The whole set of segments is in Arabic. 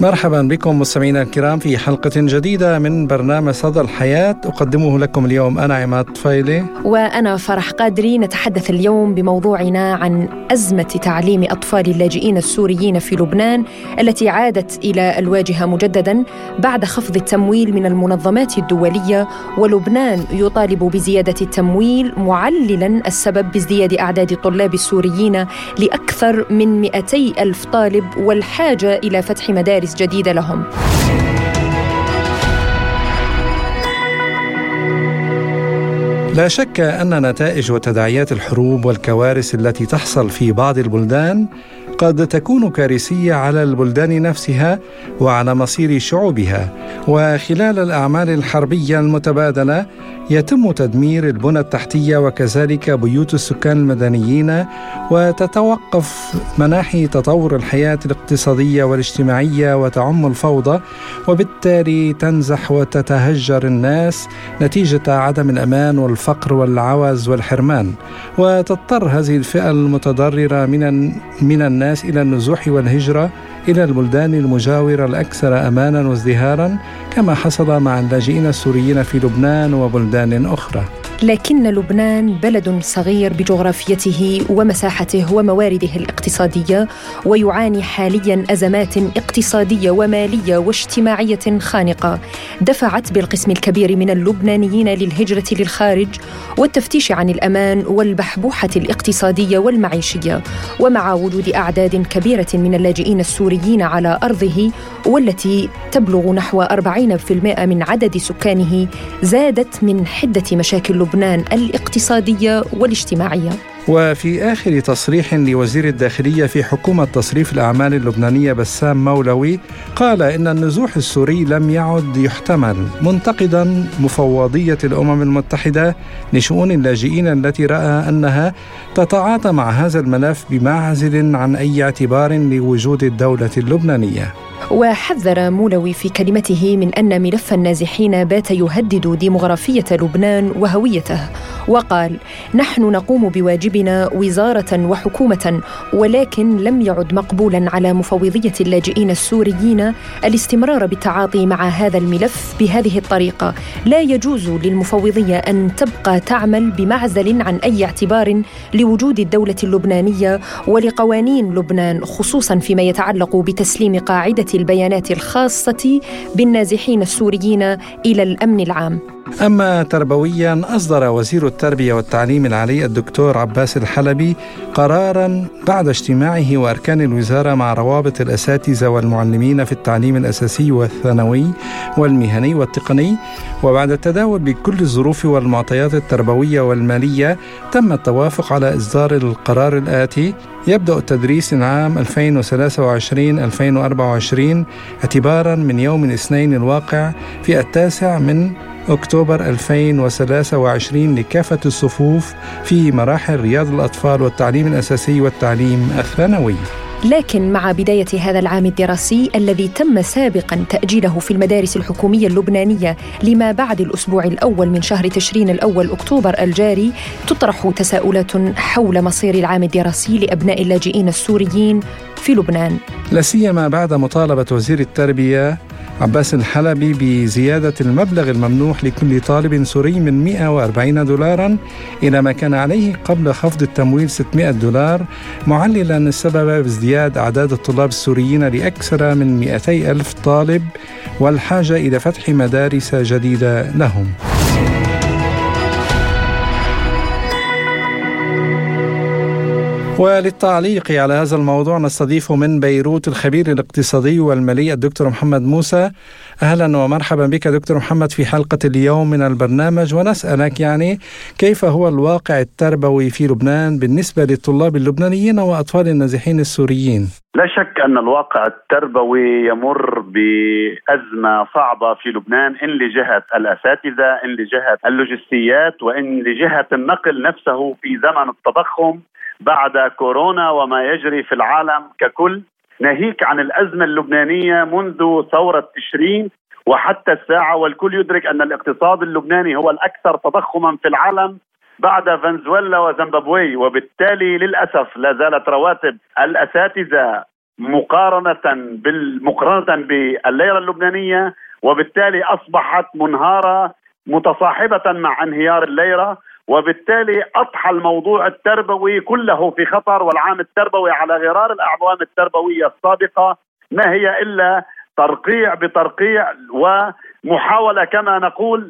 مرحبا بكم مستمعينا الكرام في حلقة جديدة من برنامج صدى الحياة. أقدمه لكم اليوم أنا عماد طفيلي. وأنا فرح قادري. نتحدث اليوم بموضوعنا عن أزمة تعليم أطفال اللاجئين السوريين في لبنان التي عادت إلى الواجهة مجددا بعد خفض التمويل من المنظمات الدولية. ولبنان يطالب بزيادة التمويل معللا السبب بازدياد أعداد الطلاب السوريين لأكثر من 200 ألف طالب والحاجة إلى فتح مدارس مدارس جديدة لهم. لا شك أن نتائج وتداعيات الحروب والكوارث التي تحصل في بعض البلدان قد تكون كارثية على البلدان نفسها وعلى مصير شعوبها. وخلال الأعمال الحربية المتبادلة يتم تدمير البنى التحتية وكذلك بيوت السكان المدنيين وتتوقف مناحي تطور الحياة الاقتصادية والاجتماعية وتعم الفوضى وبالتالي تنزح وتتهجر الناس نتيجة عدم الأمان والفقر والعوز والحرمان. وتضطر هذه الفئة المتضررة من من الناس إلى النزوح والهجرة إلى البلدان المجاورة الأكثر امانا وازدهارا كما حصل مع اللاجئين السوريين في لبنان وبلدان أخرى. لكن لبنان بلد صغير بجغرافيته ومساحته وموارده الاقتصادية ويعاني حاليا أزمات اقتصادية ومالية واجتماعية خانقة. دفعت بالقسم الكبير من اللبنانيين للهجرة للخارج والتفتيش عن الأمان والبحبوحة الاقتصادية والمعيشية. ومع وجود أعداد كبيرة من اللاجئين السوريين على أرضه والتي تبلغ نحو 40% من عدد سكانه زادت من حدة مشاكل لبنان الاقتصادية والاجتماعية. وفي آخر تصريح لوزير الداخلية في حكومة تصريف الأعمال اللبنانية بسام مولوي قال إن النزوح السوري لم يعد يحتمل منتقدا مفوضية الأمم المتحدة لشؤون اللاجئين التي رأى أنها تتعاطى مع هذا الملف بمعزل عن أي اعتبار لوجود الدولة اللبنانية. وحذر مولوي في كلمته من أن ملف النازحين بات يهدد ديمغرافية لبنان وهويته وقال نحن نقوم بواجبنا وزارة وحكومة ولكن لم يعد مقبولا على مفوضية اللاجئين السوريين الاستمرار بالتعاطي مع هذا الملف بهذه الطريقة. لا يجوز للمفوضية أن تبقى تعمل بمعزل عن أي اعتبار لوجود الدولة اللبنانية ولقوانين لبنان خصوصا فيما يتعلق بتسليم قاعدة البيانات الخاصة بالنازحين السوريين إلى الأمن العام. أما تربويا أصدر وزير التربية والتعليم العالي الدكتور عباس الحلبي قرارا بعد اجتماعه وأركان الوزارة مع روابط الأساتذة والمعلمين في التعليم الأساسي والثانوي والمهني والتقني. وبعد التداول بكل الظروف والمعطيات التربوية والمالية تم التوافق على إصدار القرار الآتي يبدأ التدريس العام 2023-2024 اعتبارا من يوم الاثنين الواقع في التاسع من أكتوبر 2023 لكافة الصفوف في مراحل رياض الأطفال والتعليم الأساسي والتعليم الثانوي. لكن مع بداية هذا العام الدراسي الذي تم سابقا تأجيله في المدارس الحكومية اللبنانية لما بعد الأسبوع الأول من شهر تشرين الأول أكتوبر الجاري تطرح تساؤلات حول مصير العام الدراسي لأبناء اللاجئين السوريين في لبنان. لا سيما بعد مطالبة وزير التربية عباس الحلبي بزيادة المبلغ الممنوح لكل طالب سوري من 140 دولارا إلى ما كان عليه قبل خفض التمويل 600 دولار معللا السبب بازدياد أعداد الطلاب السوريين لأكثر من 200 ألف طالب والحاجة إلى فتح مدارس جديدة لهم. وللتعليق على هذا الموضوع نستضيف من بيروت الخبير الاقتصادي والمالي الدكتور محمد موسى. أهلا ومرحبا بك دكتور محمد في حلقة اليوم من البرنامج. ونسألك يعني كيف هو الواقع التربوي في لبنان بالنسبة للطلاب اللبنانيين وأطفال النازحين السوريين؟ لا شك أن الواقع التربوي يمر بأزمة صعبة في لبنان إن لجهة الأساتذة إن لجهة اللوجستيات وإن لجهة النقل نفسه في زمن التضخم. بعد كورونا وما يجري في العالم ككل. ناهيك عن الأزمة اللبنانية منذ ثورة تشرين وحتى الساعة والكل يدرك أن الاقتصاد اللبناني هو الأكثر تضخما في العالم بعد فنزويلا وزيمبابوي وبالتالي للأسف لا زالت رواتب الأساتذة مقارنة بالمقارنه بالليرة اللبنانية وبالتالي أصبحت منهارة متصاحبة مع انهيار الليرة. وبالتالي أضحى الموضوع التربوي كله في خطر والعام التربوي على غرار الأعوام التربوية السابقة. ما هي إلا ترقيع بترقيع ومحاولة كما نقول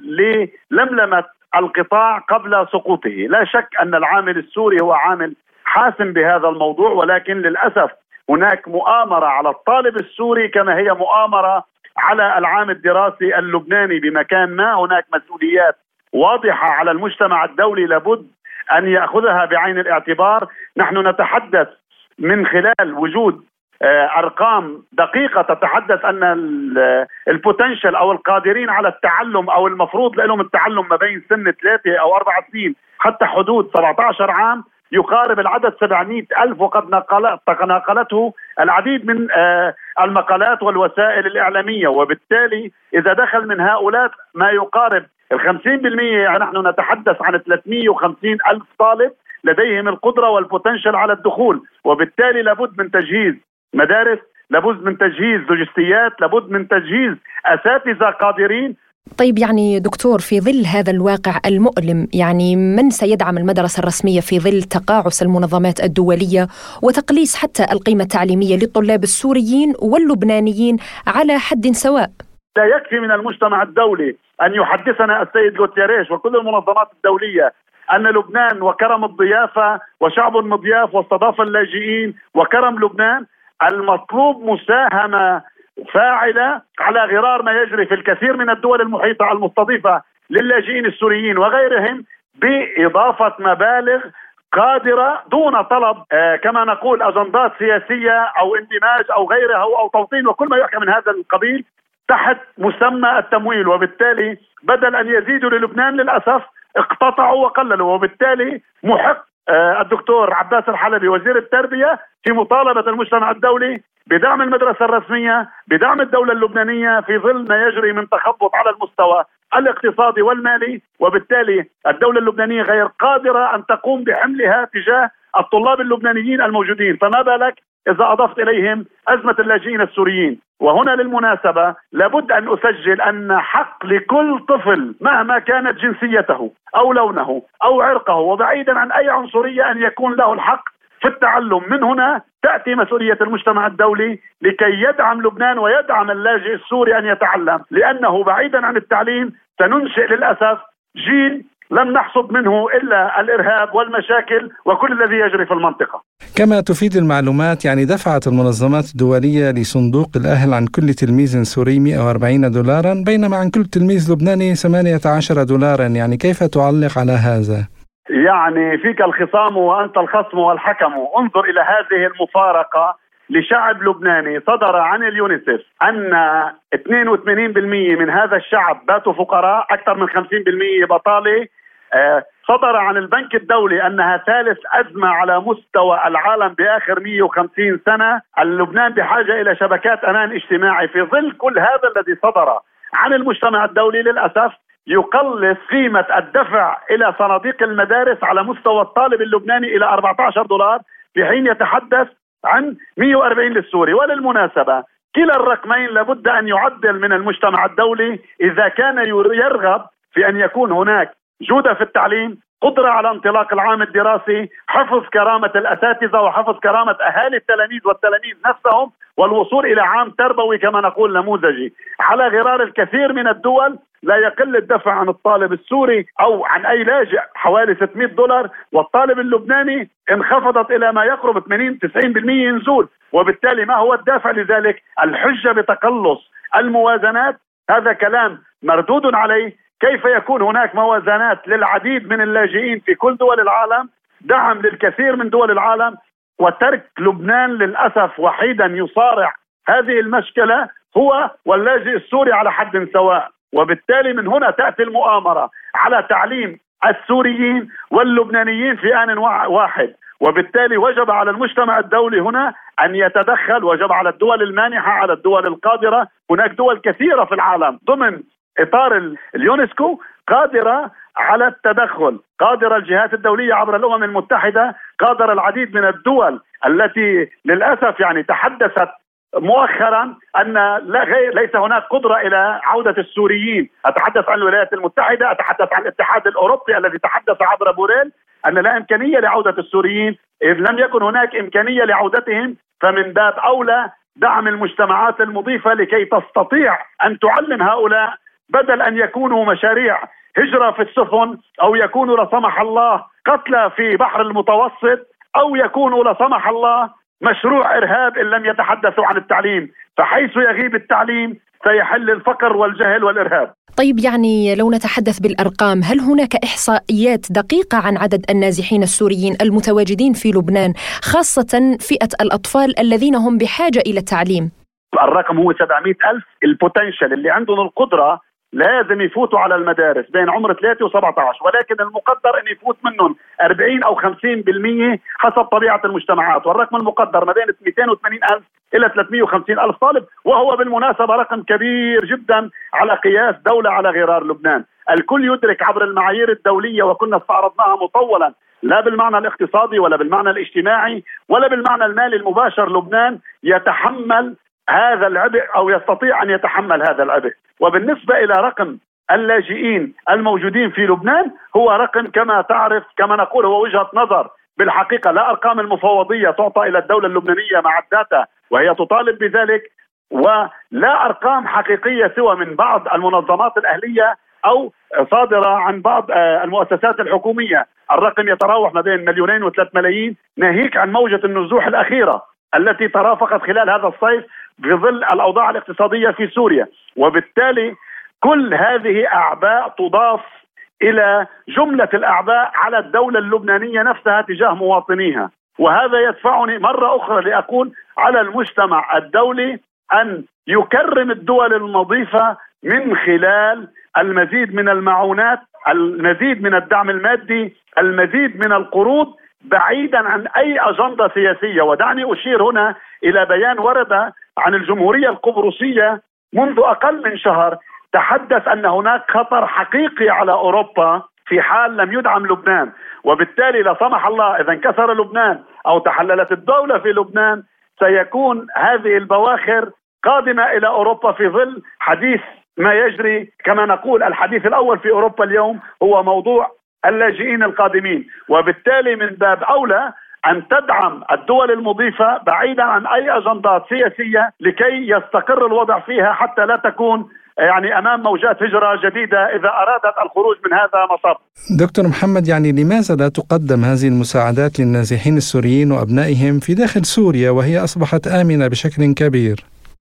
للملمة القطاع قبل سقوطه، لا شك أن العامل السوري هو عامل حاسم بهذا الموضوع ولكن للأسف هناك مؤامرة على الطالب السوري كما هي مؤامرة على العام الدراسي اللبناني بمكان ما. هناك مسؤوليات واضحة على المجتمع الدولي لابد أن يأخذها بعين الاعتبار. نحن نتحدث من خلال وجود آه، أرقام دقيقة تتحدث أن البوتنشل أو القادرين على التعلم أو المفروض لهم التعلم ما بين سن ثلاثة أو أربع سنين حتى حدود 17 عام يقارب العدد 700 ألف وقد ناقلته العديد من آه، المقالات والوسائل الإعلامية. وبالتالي إذا دخل من هؤلاء ما يقارب ال 50% يعني نحن نتحدث عن 350 ألف طالب لديهم القدرة والبوتنشل على الدخول وبالتالي لابد من تجهيز مدارس لابد من تجهيز لوجستيات لابد من تجهيز أساتذة قادرين. طيب يعني دكتور في ظل هذا الواقع المؤلم يعني من سيدعم المدرسة الرسمية في ظل تقاعس المنظمات الدولية وتقليص حتى القيمة التعليمية للطلاب السوريين واللبنانيين على حد سواء؟ لا يكفي من المجتمع الدولي أن يحدثنا السيد جوتيريش وكل المنظمات الدولية أن لبنان وكرم الضيافة وشعب مضياف واستضاف اللاجئين وكرم لبنان المطلوب مساهمة فاعلة على غرار ما يجري في الكثير من الدول المحيطة المستضيفة للاجئين السوريين وغيرهم بإضافة مبالغ قادرة دون طلب آه كما نقول أجندات سياسية أو اندماج أو غيرها أو توطين وكل ما يحكى من هذا القبيل. تحت مسمى التمويل وبالتالي بدل أن يزيدوا للبنان للأسف اقتطعوا وقللوا وبالتالي محق آه الدكتور عباس الحلبي وزير التربية في مطالبة المجتمع الدولي بدعم المدرسة الرسمية بدعم الدولة اللبنانية في ظل ما يجري من تخبط على المستوى الاقتصادي والمالي وبالتالي الدولة اللبنانية غير قادرة أن تقوم بحملها تجاه الطلاب اللبنانيين الموجودين. فما بالك إذا أضفت إليهم أزمة اللاجئين السوريين. وهنا للمناسبة لابد أن أسجل أن حق لكل طفل مهما كانت جنسيته أو لونه أو عرقه وبعيدا عن أي عنصرية أن يكون له الحق في التعلم. من هنا تأتي مسؤولية المجتمع الدولي لكي يدعم لبنان ويدعم اللاجئ السوري أن يتعلم لأنه بعيدا عن التعليم سننشئ للأسف جيل لم نحصد منه إلا الإرهاب والمشاكل وكل الذي يجري في المنطقة. كما تفيد المعلومات يعني دفعت المنظمات الدولية لصندوق الأهل عن كل تلميذ سوري 140 دولارا بينما عن كل تلميذ لبناني 18 دولارا يعني كيف تعلق على هذا؟ يعني فيك الخصام وأنت الخصم والحكم انظر إلى هذه المفارقة لشعب لبناني صدر عن اليونيسف أن 82% من هذا الشعب باتوا فقراء أكثر من 50% بطالة صدر عن البنك الدولي أنها ثالث أزمة على مستوى العالم بآخر 150 سنة، اللبنان بحاجة إلى شبكات أمان اجتماعي في ظل كل هذا الذي صدر عن المجتمع الدولي للأسف يقلص قيمة الدفع إلى صناديق المدارس على مستوى الطالب اللبناني إلى 14 دولار في حين يتحدث عن 140 للسوري. وللمناسبة كلا الرقمين لابد أن يعدل من المجتمع الدولي إذا كان يرغب في أن يكون هناك جودة في التعليم قدرة على انطلاق العام الدراسي حفظ كرامة الأساتذة وحفظ كرامة أهالي التلاميذ والتلاميذ نفسهم والوصول إلى عام تربوي كما نقول نموذجي. على غرار الكثير من الدول لا يقل الدفع عن الطالب السوري أو عن أي لاجئ حوالي 600 دولار والطالب اللبناني انخفضت إلى ما يقرب 80 90% نزول وبالتالي ما هو الدافع لذلك؟ الحجة بتقلص. الموازنات هذا كلام مردود عليه كيف يكون هناك موازنات للعديد من اللاجئين في كل دول العالم دعم للكثير من دول العالم وترك لبنان للأسف وحيدا يصارع هذه المشكلة هو واللاجئ السوري على حد سواء. وبالتالي من هنا تأتي المؤامرة على تعليم السوريين واللبنانيين في آن واحد. وبالتالي وجب على المجتمع الدولي هنا أن يتدخل وجب على الدول المانحة على الدول القادرة. هناك دول كثيرة في العالم ضمن إطار اليونسكو قادرة على التدخل قادرة الجهات الدولية عبر الأمم المتحدة قادر العديد من الدول التي للأسف يعني تحدثت مؤخرا أن لا غير ليس هناك قدرة إلى عودة السوريين، أتحدث عن الولايات المتحدة، أتحدث عن الاتحاد الأوروبي الذي تحدث عبر بوريل أن لا إمكانية لعودة السوريين، إذ لم يكن هناك إمكانية لعودتهم فمن باب أولى دعم المجتمعات المضيفة لكي تستطيع أن تعلم هؤلاء بدل أن يكونوا مشاريع هجرة في السفن أو يكونوا لا سمح الله قتلى في بحر المتوسط أو يكونوا لا سمح الله مشروع إرهاب إن لم يتحدثوا عن التعليم، فحيث يغيب التعليم سيحل الفقر والجهل والإرهاب. طيب يعني لو نتحدث بالأرقام، هل هناك إحصائيات دقيقة عن عدد النازحين السوريين المتواجدين في لبنان، خاصة فئة الأطفال الذين هم بحاجة إلى التعليم؟ الرقم هو 700 ألف البوتنشل اللي عندهم القدرة لازم يفوتوا على المدارس بين عمر 3 و17 ولكن المقدر إن يفوت منهم 40 أو 50% حسب طبيعة المجتمعات. والرقم المقدر ما بين 280 ألف إلى 350 ألف طالب وهو بالمناسبة رقم كبير جدا على قياس دولة على غرار لبنان. الكل يدرك عبر المعايير الدولية وكنا استعرضناها مطولا لا بالمعنى الاقتصادي ولا بالمعنى الاجتماعي ولا بالمعنى المالي المباشر لبنان يتحمل هذا العبء أو يستطيع أن يتحمل هذا العبء. وبالنسبة إلى رقم اللاجئين الموجودين في لبنان هو رقم كما تعرف كما نقول هو وجهة نظر. بالحقيقة لا أرقام المفوضية تعطى إلى الدولة اللبنانية مع الداتا وهي تطالب بذلك ولا أرقام حقيقية سوى من بعض المنظمات الأهلية أو صادرة عن بعض آه، المؤسسات الحكومية، الرقم يتراوح ما بين مليونين وثلاث ملايين. ناهيك عن موجة النزوح الأخيرة التي ترافقت خلال هذا الصيف في ظل الأوضاع الاقتصادية في سوريا. وبالتالي كل هذه أعباء تضاف إلى جملة الأعباء على الدولة اللبنانية نفسها تجاه مواطنيها. وهذا يدفعني مرة أخرى لاقول على المجتمع الدولي أن يكرم الدول المضيفة من خلال المزيد من المعونات المزيد من الدعم المادي المزيد من القروض بعيدا عن أي أجندة سياسية. ودعني أشير هنا إلى بيان ورد عن الجمهورية القبرصية منذ أقل من شهر تحدث أن هناك خطر حقيقي على أوروبا في حال لم يدعم لبنان. وبالتالي لا سمح الله إذا انكسر لبنان أو تحللت الدولة في لبنان سيكون هذه البواخر قادمة إلى أوروبا في ظل حديث ما يجري. كما نقول الحديث الأول في أوروبا اليوم هو موضوع اللاجئين القادمين. وبالتالي من باب أولى أن تدعم الدول المضيفة بعيدا عن أي اجندات سياسية لكي يستقر الوضع فيها حتى لا تكون يعني أمام موجات هجرة جديدة إذا أرادت الخروج من هذا مصب. دكتور محمد يعني لماذا لا تقدم هذه المساعدات للنازحين السوريين وأبنائهم في داخل سوريا وهي أصبحت آمنة بشكل كبير؟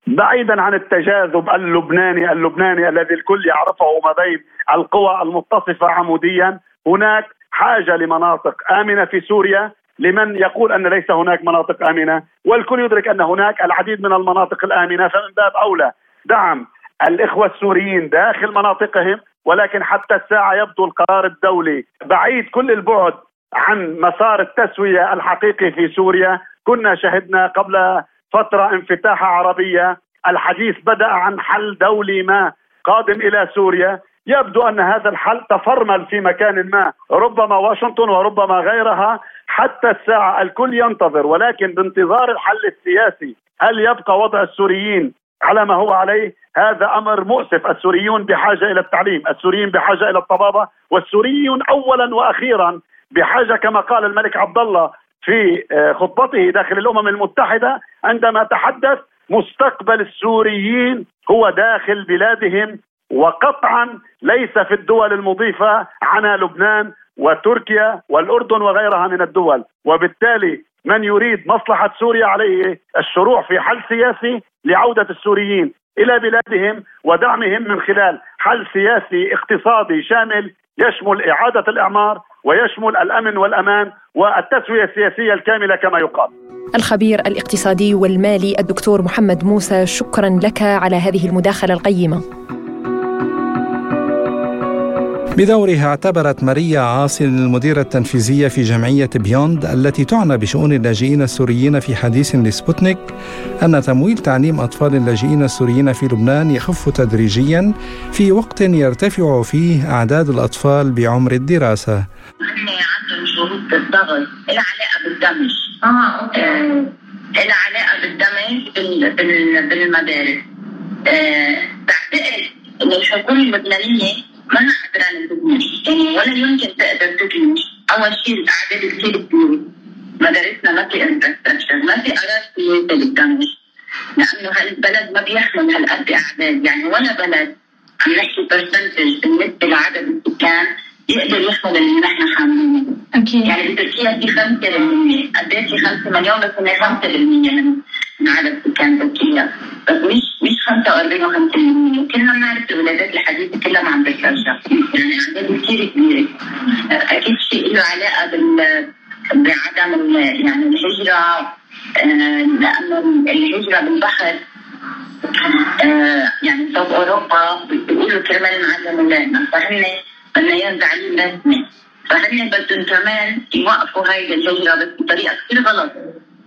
بعيدا عن التجاذب اللبناني اللبناني الذي الكل يعرفه ما بين القوى المتصفة عموديا هناك حاجة لمناطق آمنة في سوريا لمن يقول أن ليس هناك مناطق آمنة والكل يدرك أن هناك العديد من المناطق الآمنة فمن باب أولى دعم الإخوة السوريين داخل مناطقهم ولكن حتى الساعة يبدو القرار الدولي بعيد كل البعد عن مسار التسوية الحقيقي في سوريا. كنا شهدنا قبل فترة انفتاحه عربية. الحديث بدأ عن حل دولي ما قادم إلى سوريا. يبدو أن هذا الحل تفرمل في مكان ما ربما واشنطن وربما غيرها حتى الساعة الكل ينتظر. ولكن بانتظار الحل السياسي هل يبقى وضع السوريين على ما هو عليه؟ هذا أمر مؤسف. السوريون بحاجة إلى التعليم السوريين بحاجة إلى الطبابة والسوريون اولا وأخيرا بحاجة كما قال الملك عبد الله في آه، خطبته داخل الأمم المتحدة عندما تحدث مستقبل السوريين هو داخل بلادهم وقطعا ليس في الدول المضيفة عنا لبنان وتركيا والأردن وغيرها من الدول وبالتالي من يريد مصلحة سوريا عليه الشروع في حل سياسي لعودة السوريين إلى بلادهم ودعمهم من خلال حل سياسي اقتصادي شامل يشمل إعادة الإعمار ويشمل الأمن والأمان والتسوية السياسية الكاملة كما يقال. الخبير الاقتصادي والمالي الدكتور محمد موسى شكرا لك على هذه المداخلة القيمة. بدورها اعتبرت ماريا عاصي المديرة التنفيذية في جمعية بيوند التي تعنى بشؤون اللاجئين السوريين في حديث لسبوتنيك أن تمويل تعليم أطفال اللاجئين السوريين في لبنان يخف تدريجيا في وقت يرتفع فيه أعداد الأطفال بعمر الدراسة. عندهم شروط الضغط العلاقة بالدمج. آه okay. آه، العلاقة بالدمج بالمدارس. آه، بعتقد انه الحكومة اللبنانية ما قادرة تبني ولا يمكن تقدر تبني. أول شيء الأعداد كثير كبيرة مدارسنا ما في infrastructure ما في أراضي بالدمج لأنه هالبلد ما بيحمل هالقد أعداد. يعني ولا بلد عم نحكي برسنتج بالنسبة لعدد السكان يقدر يحمل اللي نحن حاملينه. أكيد يعني بتركيا في 5% قد إيه في 5 مليون بس هي 5% من من عدد سكان تركيا بس مش مش 45 و5% كلنا بنعرف الولادات الحديثه كلها عم بترجع يعني اعداد كثير كبيرة. أكيد شيء له علاقة بال بعدم يعني الهجرة آه، لأنه الهجرة بالبحر آه، يعني صوب أوروبا بيقولوا كرمال نعلم اولادنا فهن بدنا اياه تعليم رسمي فهن بدهم كمان يوقفوا هاي الهجرة بطريقة كثير غلط.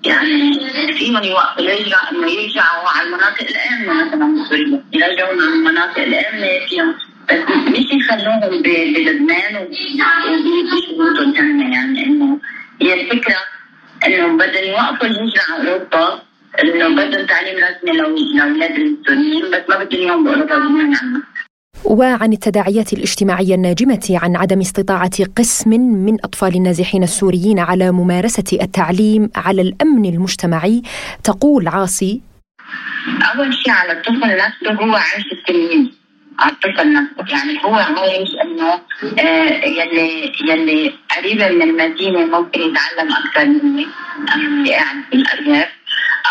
يعني فيهم يوقفوا الهجره إنه يرجعوا على المناطق الامنه مثلا بسوريا يرجعوا على المناطق الامنه فيهم بس مش يخلوهم بلبنان وبشروطهم ثانية يعني. إنه هي الفكرة إنه بدهم يوقفوا الهجرة على أوروبا إنه بدهم تعليم رسمي لاولاد السوريين بس ما بدهم اياهم بأوروبا بغض عنها وعن التداعيات الاجتماعية الناجمة عن عدم استطاعة قسم من أطفال النازحين السوريين على ممارسة التعليم على الأمن المجتمعي تقول عاصي. أول شيء على الطفل نفسه هو عيش التلميذ على الطفل نفسه. يعني هو عايش إنه آه يلي يلي قريبه من المدينة ممكن يتعلم أكثر مني. اللي قاعد بالأرياف.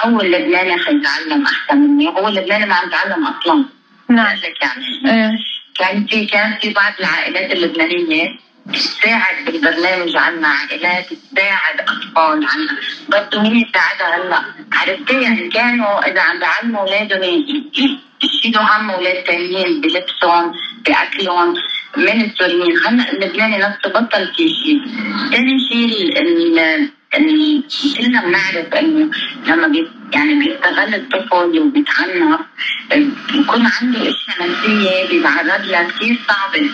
أو اللبناني حيتعلم أحسن مني. هو اللبناني ما عم يتعلم أصلا. نعم. يعني إيه. كان في كان في بعض العائلات اللبنانية تساعد بالبرنامج عنا عائلات تساعد أطفال عنا برضه مين يساعدها؟ هلا عرفتي يعني كانوا إذا عم بيعلموا أولادهم يشيلوا هم أولاد ثانيين بلبسهم بأكلهم من السوريين. هلا اللبناني نفسه بطل في شيء ثاني شيء كلنا بنعرف إنه لما يعني بيستغل الطفل وبيتعنف. بيكون عنده اشياء نفسية بيتعرض لها كثير صعبه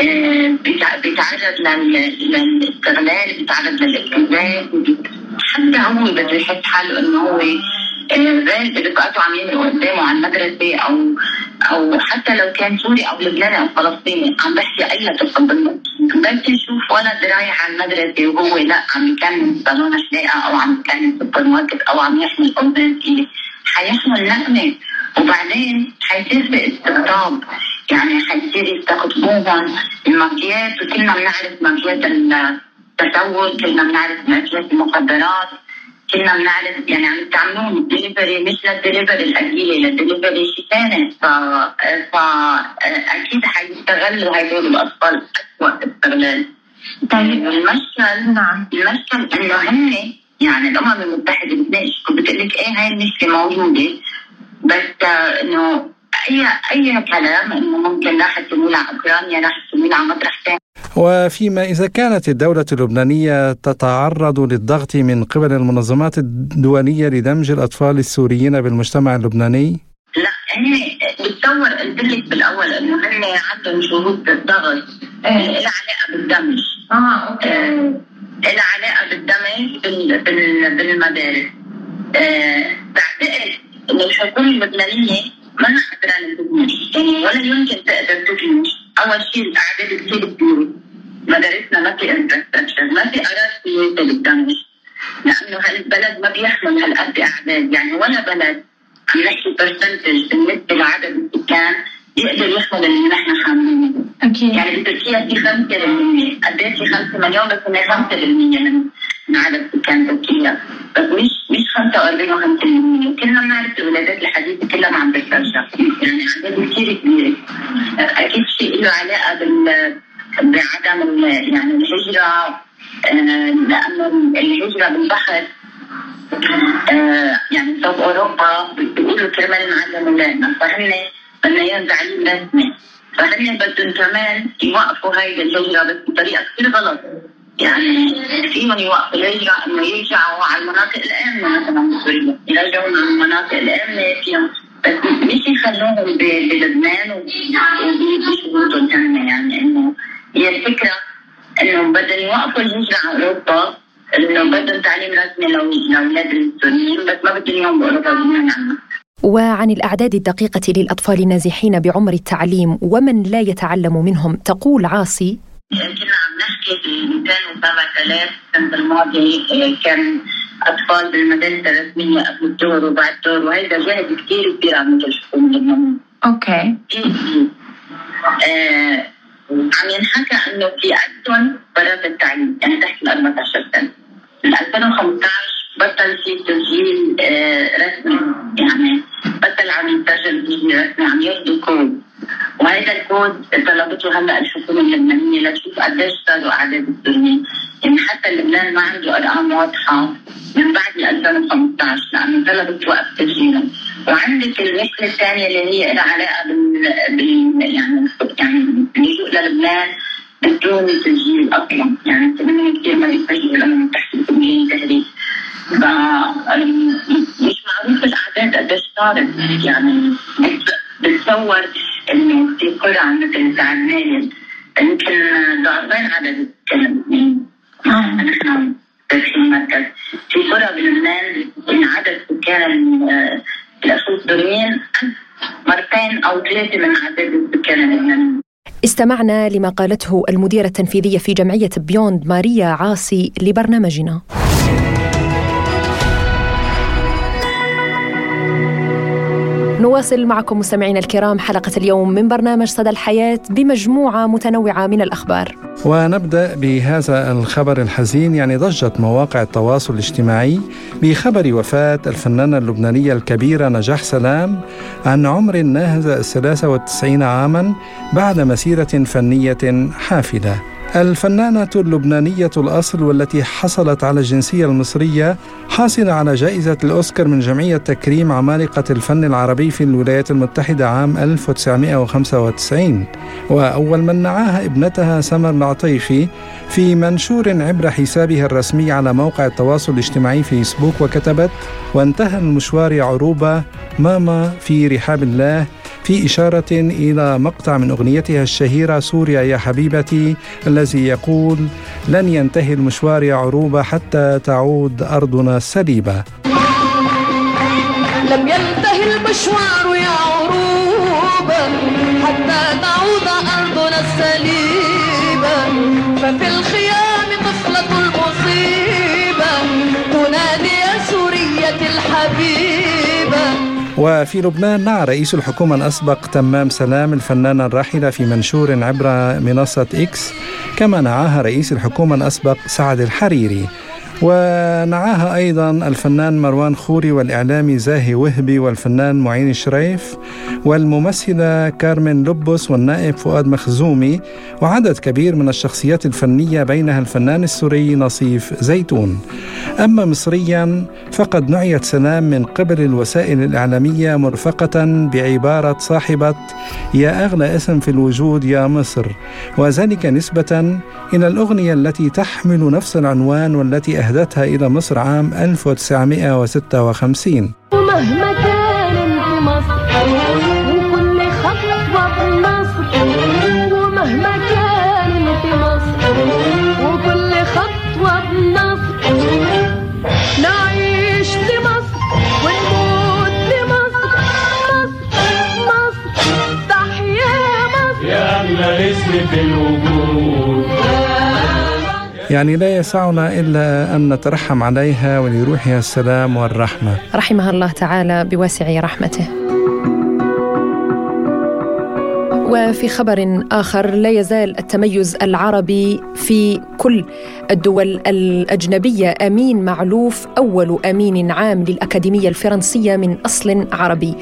آه، بيتعرض للاستغلال بيتعرض للابتزاز حتى هو بده يحس حاله إنه هو غالب رفقاته عم يعملوا قدامه على المدرسة أو أو حتى لو كان سوري أو لبناني أو فلسطيني عم بحكي أي بالنص بس يشوف ولد رايح على المدرسة وهو لا عم يكمل صالون حلاقه أو عم يكمل سوبر ماركت أو عم يحمل اوزان حيحمل نقمة. وبعدين حيصير في استقطاب يعني حيصير يستقطبوهم المافيات وكلنا بنعرف مافيات التسول كلنا بنعرف مافيات المخدرات. كنا بنعرف يعني عم يستعملوهم دليفري مش للدليفري الاكيله للدليفري شيء ثاني ف فاكيد حيستغلوا هدول الأطفال اسوء استغلال. طيب. المشكل نعم. المشكل إنه هن يعني الأمم المتحدة بتناقش بتقول لك إيه؟ هاي المشكلة موجودة. بس إنه أي أي كلام إنه ممكن راح تميل على أوكرانيا راح تميل على مطرح ثاني وفيما إذا كانت الدولة اللبنانية تتعرض للضغط من قبل المنظمات الدولية لدمج الأطفال السوريين بالمجتمع اللبناني؟ لا هن بتصور قلت لك بالأول إنه هن عندهم شروط الضغط إيه. لها علاقة بالدمج آه okay آه لها علاقة بالدمج بال... بال... بالمدارس آه بعتقد إنه الحكومة اللبنانية ما قادره تبني ولا يمكن تقدر تبني أول شيء الأعداد كثير كبيره مدارسنا ما في infrastructure ما في أراضي بالدمج لأنه هالبلد ما بيحمل هالقد أعداد. يعني ولا بلد عم نحكي برسنتج بالنسبة لعدد السكان يقدر يحمل اللي نحن حاملينه. أكيد يعني بتركيا في 5% قد إيه في 5 مليون؟ بس هي 5% من من عدد سكان تركيا بس مش مش 45 و5% كلنا بنعرف يعني الهجره آه، لأنه الهجره بالبحر آه، يعني صوب أوروبا بيقولوا كرمال نعلم اولادنا فهن بدنا تعليم رسمي فهن بدهم كمان يوقفوا هاي الهجرة بس بطريقة كثير غلط. يعني فيهم يوقفوا الهجرة إنه يرجعوا على المناطق الآمنة مثلا بسوريا يرجعوا على المناطق الآمنة فيهم. بس مش يخلوهم بلبنان وبشروطهم يعني إنه هي الفكرة إنه بدهم يوقفوا الهجرة على أوروبا إنه بدهم تعليم رسمي لاولاد السوريين بس ما بدهم اياهم بأوروبا وعن الأعداد الدقيقة للأطفال النازحين بعمر التعليم ومن لا يتعلم منهم تقول عاصي كنا عم نحكي في 2007 السنة الماضية كان أطفال بالمدارس الرسمية قبل الدور وبعد الدور وهذا جهد كثير كبير عم الحكومة اللبنانية. okay. آه عم ينحكى إنه في عندهم برات التعليم يعني تحت ال 14 سنة. من 2015 بطل في تسجيل آه رسمي يعني بطل عم يتسجل تسجيل رسمي عم ياخذوا كود وهذا الكود طلبته هلا الحكومة اللبنانية لتشوف قديش صاروا أعداد السوريين يعني حتى لبنان ما عنده ارقام واضحة من بعد 2015 لأنه طلبت وقف تسجيلهم وعندك المشكلة الثانية اللي هي لها علاقة بال, بال... يعني يعني اللجوء للبنان بدون تسجيل أصلا. يعني كثير ما بيسجلوا لأنه تحت الكميه تهريب ف مش معروف الاعداد قديش صارت يعني بتصور انه في قرى مثل زعلان يمكن ضعفين عدد السكان نحن في المركز في قرى بلبنان من عدد سكان الاسود مرتين أو ثلاثة من عدد السكان اللبنانيين استمعنا لما قالته المديرة التنفيذية في جمعية بيوند ماريا عاصي لبرنامجنا. نواصل معكم مستمعينا الكرام حلقة اليوم من برنامج صدى الحياة بمجموعة متنوعة من الأخبار. ونبدأ بهذا الخبر الحزين يعني ضجت مواقع التواصل الاجتماعي بخبر وفاة الفنانة اللبنانية الكبيرة نجاح سلام عن عمر ناهز الثلاثة والتسعين عاما بعد مسيرة فنية حافلة. الفنانة اللبنانية الأصل والتي حصلت على الجنسية المصرية حاصلة على جائزة الأوسكار من جمعية تكريم عمالقة الفن العربي في الولايات المتحدة عام 1995 وأول من نعاها ابنتها سمر العطيفي في منشور عبر حسابها الرسمي على موقع التواصل الاجتماعي فيسبوك وكتبت وانتهى المشوار عروبة ماما في رحاب الله في إشارة إلى مقطع من أغنيتها الشهيرة سوريا يا حبيبتي الذي يقول لن ينتهي المشوار يا عروبة حتى تعود أرضنا السليبة. لم ينتهي المشوار يا عروبة حتى تعود وفي لبنان نعى رئيس الحكومة الأسبق تمام سلام الفنانة الراحلة في منشور عبر منصة إكس كما نعاها رئيس الحكومة الأسبق سعد الحريري. ونعاها أيضا الفنان مروان خوري والإعلامي زاهي وهبي والفنان معين شريف والممثلة كارمن لبس والنائب فؤاد مخزومي وعدد كبير من الشخصيات الفنية بينها الفنان السوري نصيف زيتون. أما مصريا فقد نعيت سلام من قبل الوسائل الإعلامية مرفقة بعبارة صاحبة يا أغلى اسم في الوجود يا مصر وذلك نسبة إلى الأغنية التي تحمل نفس العنوان والتي أهدتها إلى مصر عام 1956 ومهما كان انت مصر وكل خطوة بنصر ومهما كان انت مصر وكل خطوة بنصر نعيش لمصر ونموت لمصر مصر. مصر تحيا مصر. يا أغلى اسم في الوجود. يعني لا يسعنا إلا أن نترحم عليها ولروحها السلام والرحمة. رحمها الله تعالى بواسع رحمته. وفي خبر آخر لا يزال التميز العربي في كل الدول الأجنبية. أمين معلوف أول أمين عام للأكاديمية الفرنسية من أصل عربي.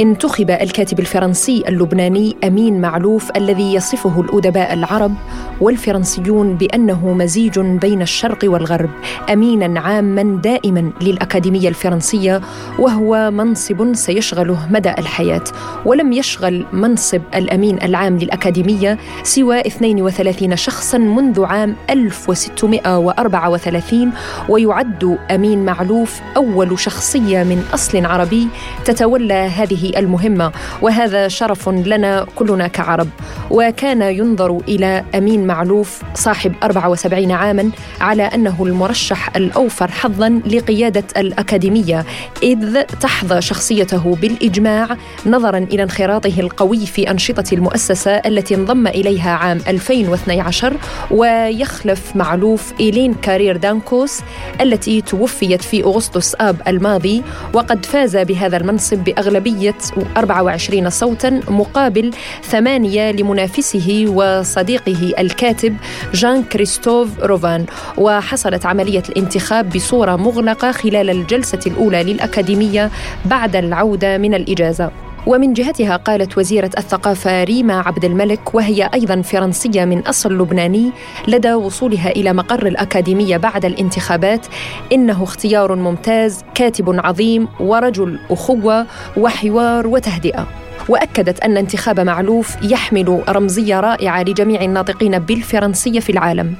انتخب الكاتب الفرنسي اللبناني أمين معلوف الذي يصفه الأدباء العرب والفرنسيون بأنه مزيج بين الشرق والغرب. أمينا عاما دائما للأكاديمية الفرنسية وهو منصب سيشغله مدى الحياة ولم يشغل منصب التأمين العام للأكاديمية سوى 32 شخصا منذ عام 1634 ويعد أمين معلوف أول شخصية من أصل عربي تتولى هذه المهمة. وهذا شرف لنا كلنا كعرب. وكان ينظر إلى أمين معلوف صاحب 74 عاما على أنه المرشح الأوفر حظا لقيادة الأكاديمية إذ تحظى شخصيته بالإجماع نظرا إلى انخراطه القوي في أنشطة المؤسسة التي انضم إليها عام 2012 ويخلف معلوف إيلين كارير دانكوس التي توفيت في أغسطس آب الماضي وقد فاز بهذا المنصب بأغلبية 24 صوتا مقابل ثمانية لمنافسه وصديقه الكاتب جان كريستوف روفان. وحصلت عملية الانتخاب بصورة مغلقة خلال الجلسة الأولى للأكاديمية بعد العودة من الإجازة. ومن جهتها قالت وزيرة الثقافة ريما عبد الملك وهي أيضا فرنسية من أصل لبناني لدى وصولها إلى مقر الأكاديمية بعد الانتخابات إنه اختيار ممتاز كاتب عظيم ورجل أخوة وحوار وتهدئة. وأكدت أن انتخاب معلوف يحمل رمزية رائعة لجميع الناطقين بالفرنسية في العالم.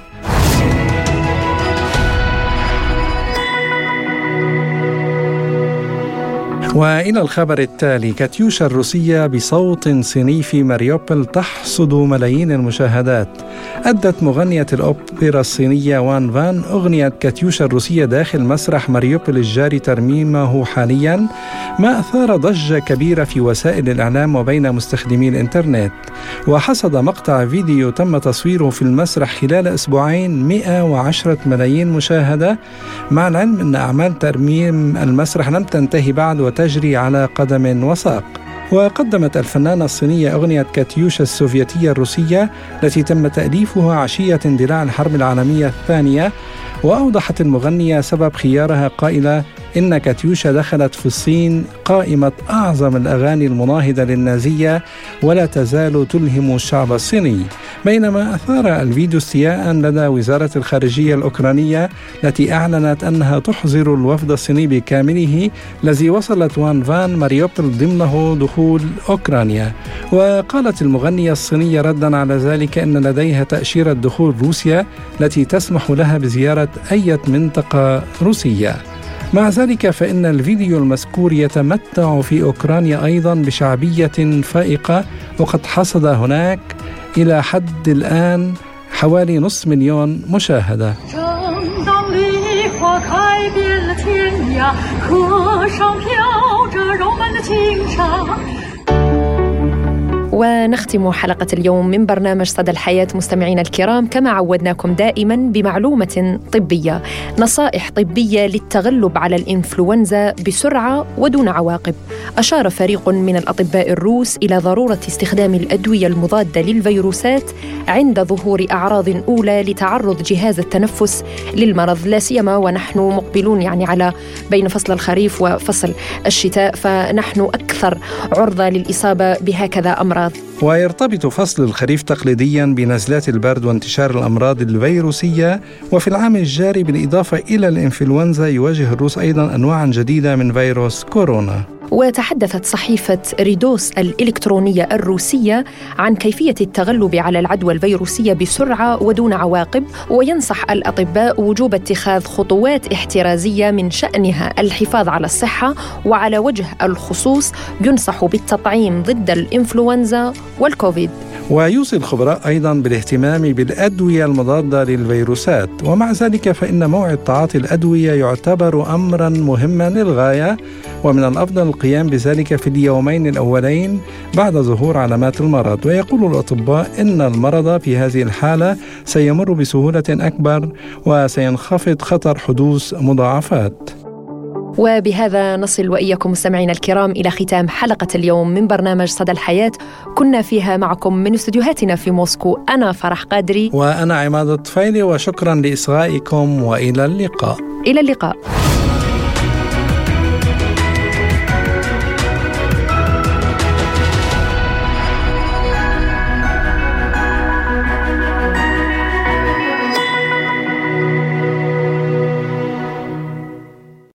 وإلى الخبر التالي كاتيوشا الروسية بصوت صيني في ماريوبل تحصد ملايين المشاهدات. أدت مغنية الأوبرا الصينية وان فان أغنية كاتيوشا الروسية داخل مسرح ماريوبل الجاري ترميمه حاليا ما أثار ضجة كبيرة في وسائل الإعلام وبين مستخدمي الإنترنت. وحصد مقطع فيديو تم تصويره في المسرح خلال أسبوعين 110 ملايين مشاهدة. مع العلم إن أعمال ترميم المسرح لم تنتهي بعد وتجد تجري على قدم وساق. وقدمت الفنانة الصينية أغنية كاتيوشا السوفيتية الروسية التي تم تأليفها عشية اندلاع الحرب العالمية الثانية وأوضحت المغنية سبب خيارها قائلة إن كاتيوشا دخلت في الصين قائمة أعظم الأغاني المناهضة للنازية ولا تزال تلهم الشعب الصيني. بينما أثار الفيديو استياء لدى وزارة الخارجية الأوكرانية التي أعلنت أنها تحظر الوفد الصيني بكامله الذي وصلت وان فان ماريوبل ضمنه دخول أوكرانيا. وقالت المغنية الصينية ردا على ذلك أن لديها تأشيرة دخول روسيا التي تسمح لها بزيارة أي منطقة روسية. مع ذلك فإن الفيديو المذكور يتمتع في أوكرانيا أيضا بشعبية فائقة وقد حصد هناك إلى حد الآن حوالي نصف مليون مشاهدة. ونختم حلقة اليوم من برنامج صدى الحياة مستمعينا الكرام كما عودناكم دائما بمعلومة طبية. نصائح طبية للتغلب على الإنفلونزا بسرعة ودون عواقب. أشار فريق من الأطباء الروس إلى ضرورة استخدام الأدوية المضادة للفيروسات عند ظهور أعراض أولى لتعرض جهاز التنفس للمرض. لا سيما ونحن مقبلون يعني على بين فصل الخريف وفصل الشتاء فنحن أكثر عرضة للإصابة بهكذا أمراض. الأمراض ويرتبط فصل الخريف تقليديا بنزلات البرد وانتشار الأمراض الفيروسية وفي العام الجاري بالإضافة إلى الإنفلونزا يواجه الروس أيضا أنواعا جديدة من فيروس كورونا. وتحدثت صحيفة ريدوس الإلكترونية الروسية عن كيفية التغلب على العدوى الفيروسية بسرعة ودون عواقب وينصح الأطباء وجوب اتخاذ خطوات احترازية من شأنها الحفاظ على الصحة وعلى وجه الخصوص ينصح بالتطعيم ضد الإنفلونزا والكوفيد. ويوصي الخبراء أيضا بالاهتمام بالأدوية المضادة للفيروسات. ومع ذلك فإن موعد تعاطي الأدوية يعتبر امرا مهما للغاية. ومن الأفضل القيام بذلك في اليومين الأولين بعد ظهور علامات المرض. ويقول الأطباء إن المرض في هذه الحالة سيمر بسهولة أكبر وسينخفض خطر حدوث مضاعفات. وبهذا نصل وإياكم مستمعينا الكرام إلى ختام حلقة اليوم من برنامج صدى الحياة. كنا فيها معكم من استديوهاتنا في موسكو أنا فرح قادري. وأنا عماد الطفيلي وشكرا لإصغائكم وإلى اللقاء. إلى اللقاء.